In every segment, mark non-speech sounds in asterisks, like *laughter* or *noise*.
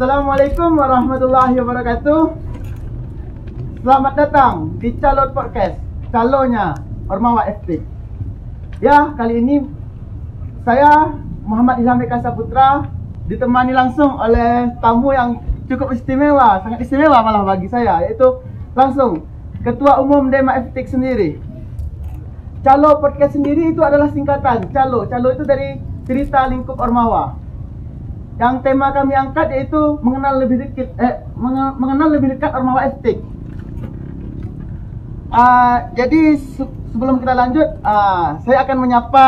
Assalamualaikum warahmatullahi wabarakatuh. Selamat datang di Calon Podcast. Calonnya Ormawa FT. Ya, kali ini saya Muhammad Ilham Eka Saputra ditemani langsung oleh tamu yang cukup istimewa, sangat istimewa malah bagi saya, yaitu langsung Ketua Umum Dema FT sendiri. Calo Podcast sendiri itu adalah singkatan. Calo, calo itu dari cerita lingkup Ormawa. Yang tema kami angkat yaitu mengenal lebih dekat eh menge- mengenal lebih dekat Ormawa Estetik. Ah, jadi se- sebelum kita lanjut, ah, saya akan menyapa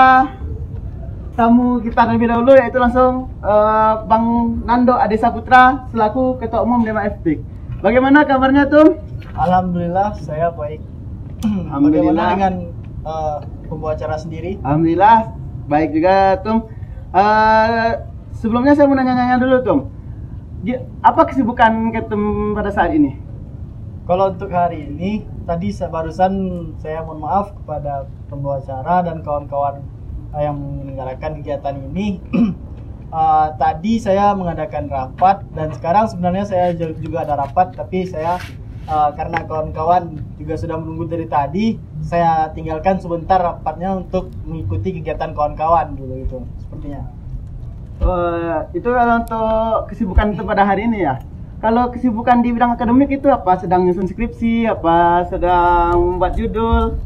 tamu kita terlebih dahulu yaitu langsung eh, Bang Nando Adesa Putra selaku Ketua Umum Dema Estetik. Bagaimana kabarnya Tum? Alhamdulillah saya baik. *clears throat* Alhamdulillah. Bagaimana dengan eh, pembawa acara sendiri? Alhamdulillah baik juga Tum. Eh, sebelumnya saya mau nanya-nanya dulu. Di- Apa kesibukan Ketum pada saat ini? Kalau untuk hari ini, tadi barusan saya mohon maaf kepada pembawa acara dan kawan-kawan eh, yang menyelenggarakan kegiatan ini. *clears throat* Eh, tadi saya mengadakan rapat dan sekarang sebenarnya saya ju- juga ada rapat, tapi saya eh, karena kawan-kawan juga sudah menunggu dari tadi, saya tinggalkan sebentar rapatnya untuk mengikuti kegiatan kawan-kawan dulu itu sepertinya. Eh, itu kalau untuk kesibukan itu pada hari ini ya. Kalau kesibukan di bidang akademik itu apa? Sedang nyusun skripsi, apa sedang membuat judul?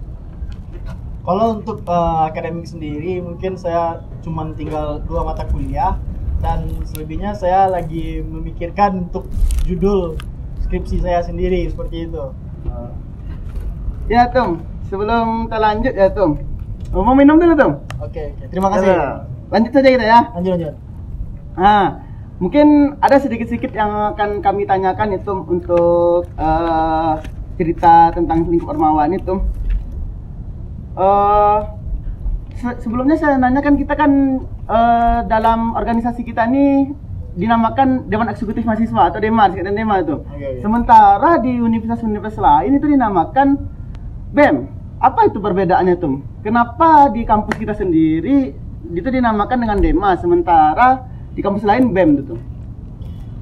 Kalau untuk eh, akademik sendiri mungkin saya cuma tinggal dua mata kuliah dan selebihnya saya lagi memikirkan untuk judul skripsi saya sendiri seperti itu. Ya Tum, sebelum kita lanjut ya. Oh, mau minum dulu Tum? Oke, oke. Terima kasih. Ya, Lanjut saja kita ya. Lanjut lanjut. Nah, mungkin ada sedikit-sedikit yang akan kami tanyakan itu untuk eh, cerita tentang lingkup Ormawa ini tuh. Eh, se- sebelumnya saya nanya kan kita kan eh, dalam organisasi kita ini dinamakan Dewan Eksekutif Mahasiswa atau DEMA, singkatan DEMA itu. Oke, oke. Sementara di universitas-universitas lain itu dinamakan BEM. Apa itu perbedaannya tuh? Kenapa di kampus kita sendiri itu dinamakan dengan DEMA sementara di kampus lain BEM itu?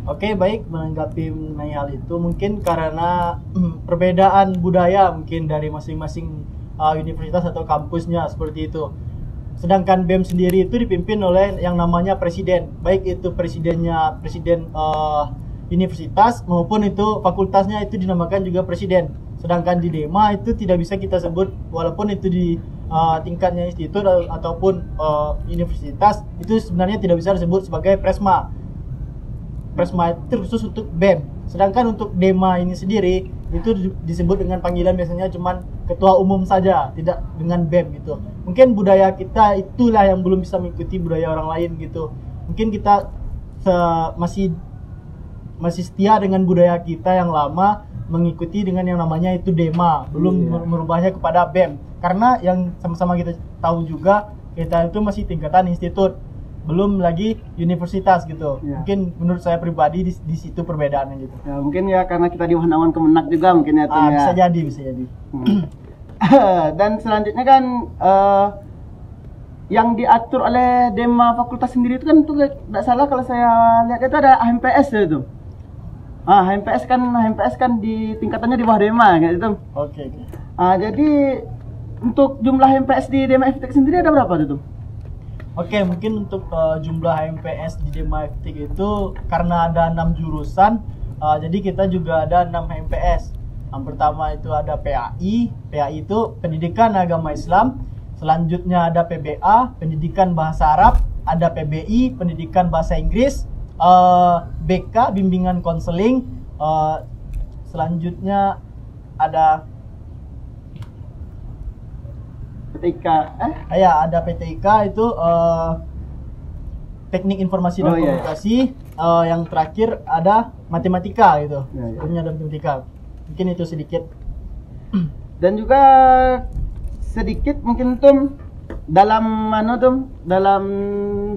Oke, baik menanggapi mengenai hal itu mungkin karena mm, perbedaan budaya mungkin dari masing-masing uh, universitas atau kampusnya seperti itu. Sedangkan BEM sendiri itu dipimpin oleh yang namanya presiden, baik itu presidennya presiden uh, universitas maupun itu fakultasnya itu dinamakan juga presiden. Sedangkan di DEMA itu tidak bisa kita sebut walaupun itu di uh, tingkatnya institut atau- ataupun uh, universitas itu sebenarnya tidak bisa disebut sebagai presma. Presma itu khusus untuk BEM. Sedangkan untuk DEMA ini sendiri itu di- disebut dengan panggilan biasanya cuman ketua umum saja, tidak dengan BEM gitu. Mungkin budaya kita itulah yang belum bisa mengikuti budaya orang lain gitu. Mungkin kita se- masih masih setia dengan budaya kita yang lama mengikuti dengan yang namanya itu DEMA, belum Iya. mer- merubahnya kepada BEM. Karena yang sama-sama kita tahu juga kita itu masih tingkatan institut, belum lagi universitas gitu. Iya. Mungkin menurut saya pribadi di, di situ perbedaannya gitu. Ya mungkin ya karena kita di Wahanawan Kemenak juga mungkin ya Ah, ya. bisa jadi, bisa jadi. Hmm. *coughs* Dan selanjutnya kan eh, yang diatur oleh Dema Fakultas sendiri itu kan itu tidak salah kalau saya lihat itu ada HMPS ya itu. Ah, HMPS kan HMPS kan di tingkatannya di bawah Dema kayak itu. Oke, oke. Ah, jadi untuk jumlah HMPS di Dema FTEK sendiri ada berapa itu? Oke, mungkin untuk uh, jumlah HMPS di Dema FTIK itu karena ada enam jurusan, uh, jadi kita juga ada 6 HMPS. Yang pertama itu ada PAI, PAI itu Pendidikan Agama Islam. Selanjutnya ada PBA, Pendidikan Bahasa Arab. Ada PBI, Pendidikan Bahasa Inggris. Uh, BK, Bimbingan Konseling. uh, selanjutnya ada PTK eh Ah, ya, ada PTIK itu eh, teknik informasi dan Oh, iya, iya. komunikasi. Eh, yang terakhir ada matematika gitu. Iya, iya. Ada matematika. Mungkin itu sedikit. *clears throat* dan juga sedikit mungkin tuh dalam mana tuh dalam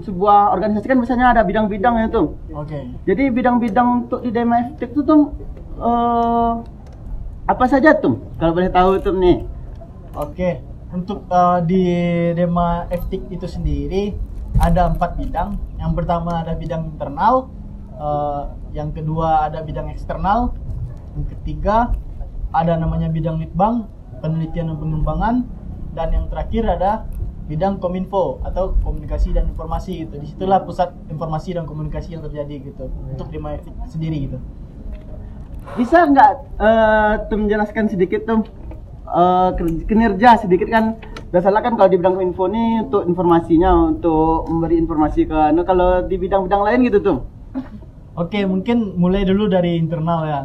sebuah organisasi kan biasanya ada bidang-bidang ya tuh. Oke. Jadi bidang-bidang untuk di Dema FTEK itu tuh eh, apa saja tuh? Kalau boleh tahu tuh nih. Oke. Untuk eh, di Dema FTIK itu sendiri ada empat bidang. Yang pertama ada bidang internal, Eh, yang kedua ada bidang eksternal. Yang ketiga ada namanya bidang litbang, penelitian dan pengembangan. Dan yang terakhir ada bidang kominfo atau komunikasi dan informasi gitu. Di situlah pusat informasi dan komunikasi yang terjadi gitu untuk di sendiri gitu. Bisa nggak eh tuh menjelaskan sedikit tuh eh, ker- kinerja sedikit kan biasalah kan kalau di bidang info ini untuk informasinya untuk memberi informasi ke anu kalau di bidang-bidang lain gitu tuh Oke, mungkin mulai dulu dari internal ya.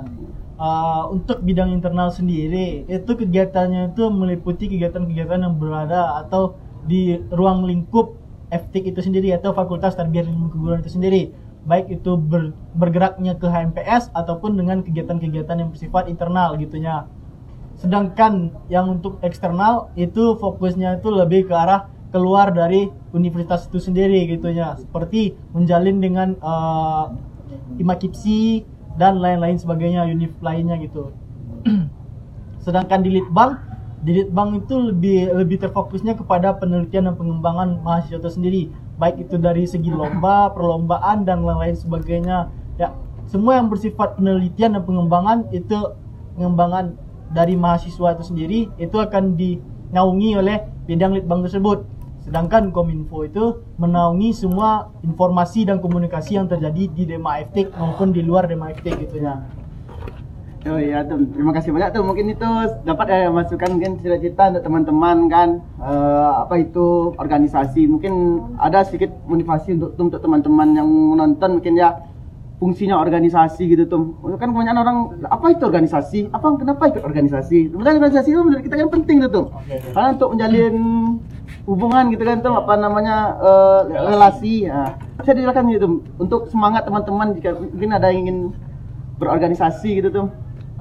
Uh, untuk bidang internal sendiri, itu kegiatannya itu meliputi kegiatan-kegiatan yang berada atau di ruang lingkup FTIK itu sendiri atau Fakultas Tarbiyah Ilmu Keguruan itu sendiri. Baik itu ber- bergeraknya ke HMPS ataupun dengan kegiatan-kegiatan yang bersifat internal gitunya. Sedangkan yang untuk eksternal itu fokusnya itu lebih ke arah keluar dari universitas itu sendiri gitunya. Seperti menjalin dengan uh, Imakipsi dan lain-lain sebagainya univ lainnya gitu. *clears throat* Sedangkan di Litbang, Litbang itu lebih lebih terfokusnya kepada penelitian dan pengembangan mahasiswa itu sendiri, baik itu dari segi lomba, perlombaan dan lain-lain sebagainya. Ya, semua yang bersifat penelitian dan pengembangan itu pengembangan dari mahasiswa itu sendiri itu akan dinaungi oleh bidang Litbang tersebut. Sedangkan Kominfo itu menaungi semua informasi dan komunikasi yang terjadi di Dema FTIK maupun di luar Dema FTIK gitu ya. Oh iya tuh, terima kasih banyak tuh. Mungkin itu dapat ya masukan mungkin cerita-cerita untuk teman-teman kan eh, apa itu organisasi. Mungkin ada sedikit motivasi untuk untuk teman-teman yang menonton mungkin ya fungsinya organisasi gitu tuh. Kan kebanyakan orang apa itu organisasi? Apa kenapa ikut organisasi? Sebenarnya organisasi itu menurut kita kan penting tuh. Oke, oke. Karena untuk menjalin hubungan gitu kan tuh apa namanya eh, relasi. Nah, bisa dijelaskan gitu untuk semangat teman-teman jika mungkin ada yang ingin berorganisasi gitu tuh.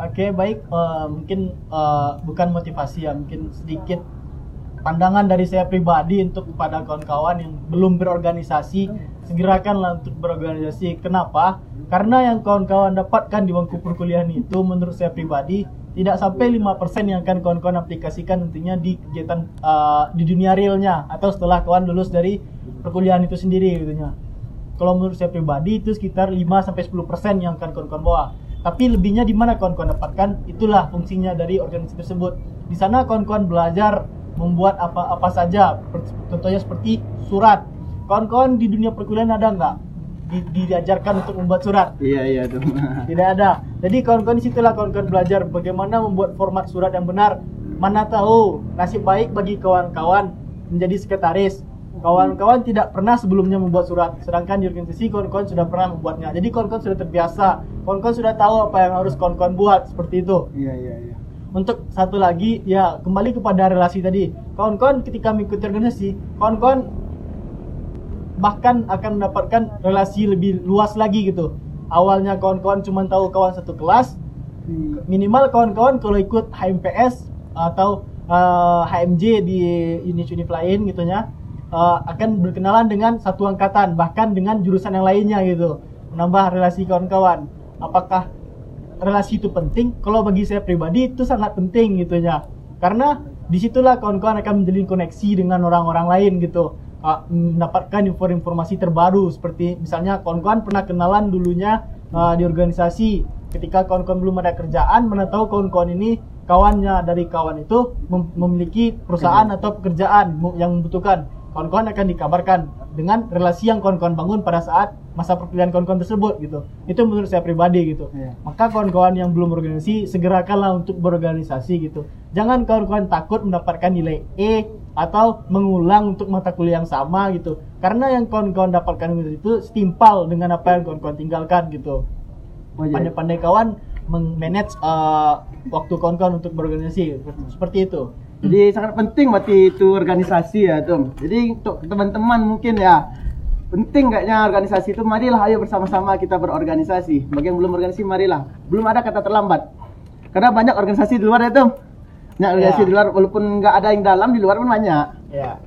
Oke baik. Eh, mungkin eh, bukan motivasi ya mungkin sedikit pandangan dari saya pribadi untuk kepada kawan-kawan yang belum berorganisasi segerakanlah untuk berorganisasi. Kenapa? Karena yang kawan-kawan dapatkan di bangku perkuliahan itu menurut saya pribadi tidak sampai 5% yang akan kawan-kawan aplikasikan nantinya di kegiatan eh, di dunia realnya atau setelah kawan lulus dari perkuliahan itu sendiri gitu kalau menurut saya pribadi itu sekitar 5 sampai 10% yang akan kawan-kawan bawa. Tapi lebihnya di mana kawan-kawan dapatkan? Itulah fungsinya dari organisasi tersebut. Di sana kawan-kawan belajar membuat apa-apa saja. Contohnya seperti surat. Kawan-kawan di dunia perkuliahan ada nggak? Di- diajarkan untuk membuat surat? Iya iya tuh. *laughs* Tidak ada. Jadi kawan-kawan di situlah kawan-kawan belajar bagaimana membuat format surat yang benar. Mana tahu nasib baik bagi kawan-kawan menjadi sekretaris. Kawan-kawan tidak pernah sebelumnya membuat surat, sedangkan di organisasi kawan-kawan sudah pernah membuatnya. Jadi kawan-kawan sudah terbiasa, kawan-kawan sudah tahu apa yang harus kawan-kawan buat seperti itu. Iya iya iya. Untuk satu lagi, ya kembali kepada relasi tadi. Kawan-kawan ketika mengikuti organisasi, kawan-kawan bahkan akan mendapatkan relasi lebih luas lagi gitu. Awalnya kawan-kawan cuma tahu kawan satu kelas, minimal kawan-kawan kalau ikut HMPS atau eh, HMJ di unit-unit lain gitu ya eh, akan berkenalan dengan satu angkatan bahkan dengan jurusan yang lainnya gitu. Menambah relasi kawan-kawan. Apakah relasi itu penting? Kalau bagi saya pribadi itu sangat penting gitu ya karena di situlah kawan-kawan akan menjalin koneksi dengan orang-orang lain gitu. Ah, mendapatkan info-informasi terbaru seperti misalnya kawan-kawan pernah kenalan dulunya ah, di organisasi. Ketika kawan-kawan belum ada kerjaan mana tahu kawan-kawan ini kawannya dari kawan itu mem- memiliki perusahaan atau pekerjaan yang membutuhkan kawan-kawan akan dikabarkan dengan relasi yang kawan-kawan bangun pada saat masa perkuliahan kawan-kawan tersebut gitu. Itu menurut saya pribadi gitu. Iya. maka kawan-kawan yang belum berorganisasi segerakanlah untuk berorganisasi gitu. Jangan kawan-kawan takut mendapatkan nilai E atau mengulang untuk mata kuliah yang sama gitu. Karena yang kawan-kawan dapatkan itu setimpal dengan apa yang kawan-kawan tinggalkan gitu. Oh, iya. pandai-pandai kawan meng-manage uh, waktu kawan-kawan untuk berorganisasi seperti itu Jadi sangat penting berarti itu organisasi ya tuh. Jadi untuk teman-teman mungkin ya penting kayaknya organisasi itu marilah ayo bersama-sama kita berorganisasi. Bagi yang belum organisasi marilah. Belum ada kata terlambat. Karena banyak organisasi di luar ya tuh. Banyak organisasi Ya. di luar walaupun nggak ada yang dalam di luar pun banyak. ya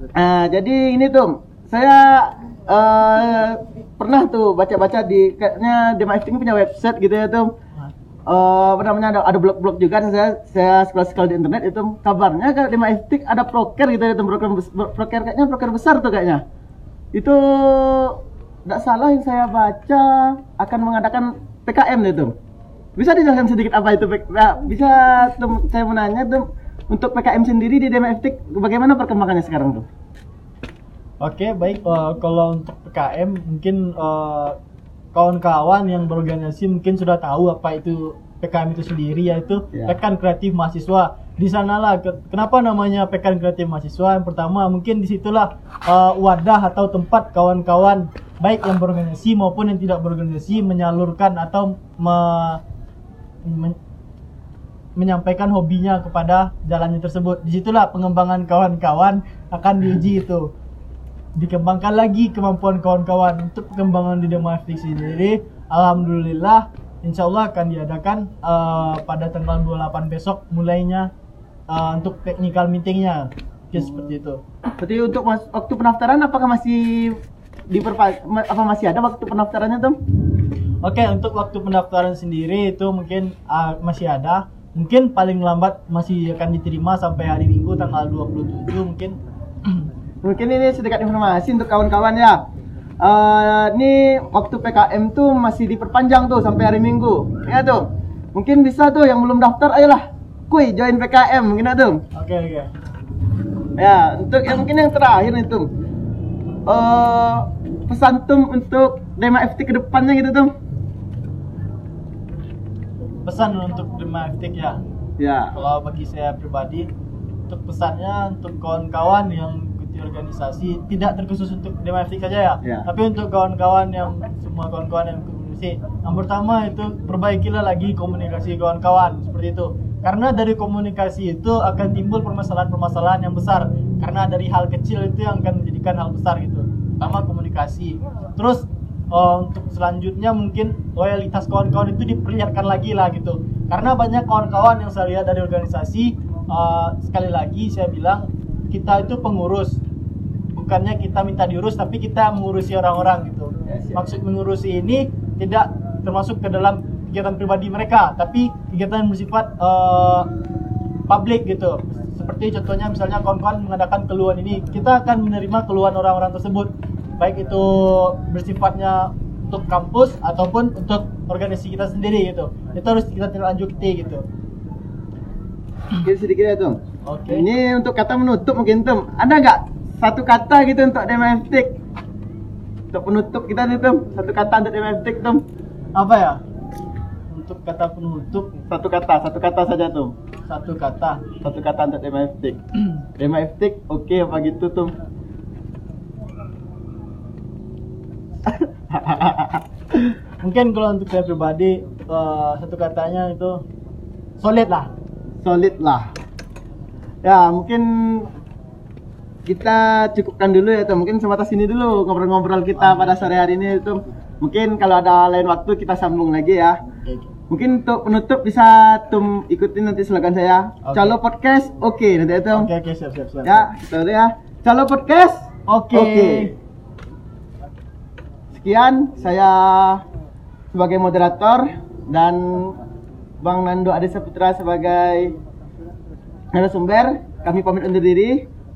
Eh, jadi ini tuh saya eh, pernah tuh baca-baca di kayaknya Dema punya website gitu ya tuh. Eh, apa namanya ada, ada blog-blog juga saya saya scroll-scroll di internet itu kabarnya kalau di Maestik ada proker gitu ya bro- proker kayaknya proker besar tuh kayaknya itu tidak salah yang saya baca akan mengadakan PKM itu. Bisa dijelaskan sedikit apa itu? Nah, bisa Tum, saya mau nanya Tum, untuk PKM sendiri di DMFT bagaimana perkembangannya sekarang tuh? Oke, baik. Eh, kalau untuk PKM, mungkin eh, kawan-kawan yang berorganisasi mungkin sudah tahu apa itu PKM itu sendiri, yaitu Ya. Pekan Kreatif Mahasiswa. Di sanalah, ke- kenapa namanya Pekan Kreatif Mahasiswa? Yang pertama, mungkin di situlah eh, wadah atau tempat kawan-kawan baik yang berorganisasi maupun yang tidak berorganisasi menyalurkan atau me- men- menyampaikan hobinya kepada jalannya tersebut. Di situlah pengembangan kawan-kawan akan diuji itu. Dikembangkan lagi kemampuan kawan-kawan untuk pengembangan di Demafik sendiri. Alhamdulillah, insya Allah akan diadakan eh, pada tanggal 28 besok mulainya eh, untuk technical meetingnya. Oke, seperti itu. Berarti untuk mas, waktu pendaftaran apakah masih diperpa apa masih ada waktu pendaftarannya Tum? Oke, untuk waktu pendaftaran sendiri itu mungkin ah, masih ada. Mungkin paling lambat masih akan diterima sampai hari Minggu tanggal 27 mungkin. *clears throat* Mungkin ini sedikit informasi untuk kawan-kawan ya. Eh, ini waktu PKM tuh masih diperpanjang tuh sampai hari Minggu. Ya tuh. Mungkin bisa tuh yang belum daftar ayolah. Kuy join PKM mungkin ya tuh. Oke, oke. Ya, untuk yang mungkin yang terakhir nih tuh. Eh pesan tum untuk Dema FT ke depannya gitu tuh. Pesan untuk Demaftik ya. Ya. Kalau bagi saya pribadi, untuk pesannya untuk kawan-kawan yang organisasi tidak terkhusus untuk Demaftik saja ya. Ya. Tapi untuk kawan-kawan yang semua kawan-kawan yang ikut organisasi, yang pertama itu perbaikilah lagi komunikasi kawan-kawan seperti itu. Karena dari komunikasi itu akan timbul permasalahan-permasalahan yang besar. Karena dari hal kecil itu yang akan menjadikan hal besar gitu. Pertama komunikasi. Terus eh, untuk selanjutnya mungkin loyalitas kawan-kawan itu diperlihatkan lagi lah gitu. Karena banyak kawan-kawan yang saya lihat dari organisasi eh, sekali lagi saya bilang kita itu pengurus. Bukannya kita minta diurus tapi kita mengurusi orang-orang gitu. Maksud mengurusi ini tidak termasuk ke dalam kegiatan pribadi mereka, tapi kegiatan bersifat eh, publik gitu. Seperti contohnya misalnya kawan-kawan mengadakan keluhan ini, kita akan menerima keluhan orang-orang tersebut, baik itu bersifatnya untuk kampus ataupun untuk organisasi kita sendiri gitu. Itu harus kita tindak lanjuti gitu. Mungkin sedikit ya tuh. Oke. Ini untuk kata menutup mungkin Tum. Ada nggak satu kata gitu untuk Demaftik? Untuk penutup kita nih. Satu kata untuk Demaftik Tum. Apa ya? Untuk kata penutup Satu kata, satu kata saja Tum. satu kata. Satu kata untuk Demaftik. *clears throat* Demaftik oke apa gitu Tum? *laughs* Mungkin kalau untuk saya pribadi eh, satu katanya itu solid lah. Solid lah. Ya mungkin kita cukupkan dulu ya Tum. Mungkin sebatas ini dulu ngobrol-ngobrol kita pada sore hari ini Tum. Mungkin kalau ada lain waktu kita sambung lagi ya. Oke, oke. Mungkin untuk penutup bisa Tum ikutin nanti slogan saya. Oke. Calo podcast oke nanti ya Tum. Oke oke siap siap siap. Ya, itu ya. Calo podcast Oke. oke. Sekian saya sebagai moderator dan Bang Nando Ade Saputra sebagai narasumber. Kami pamit undur diri.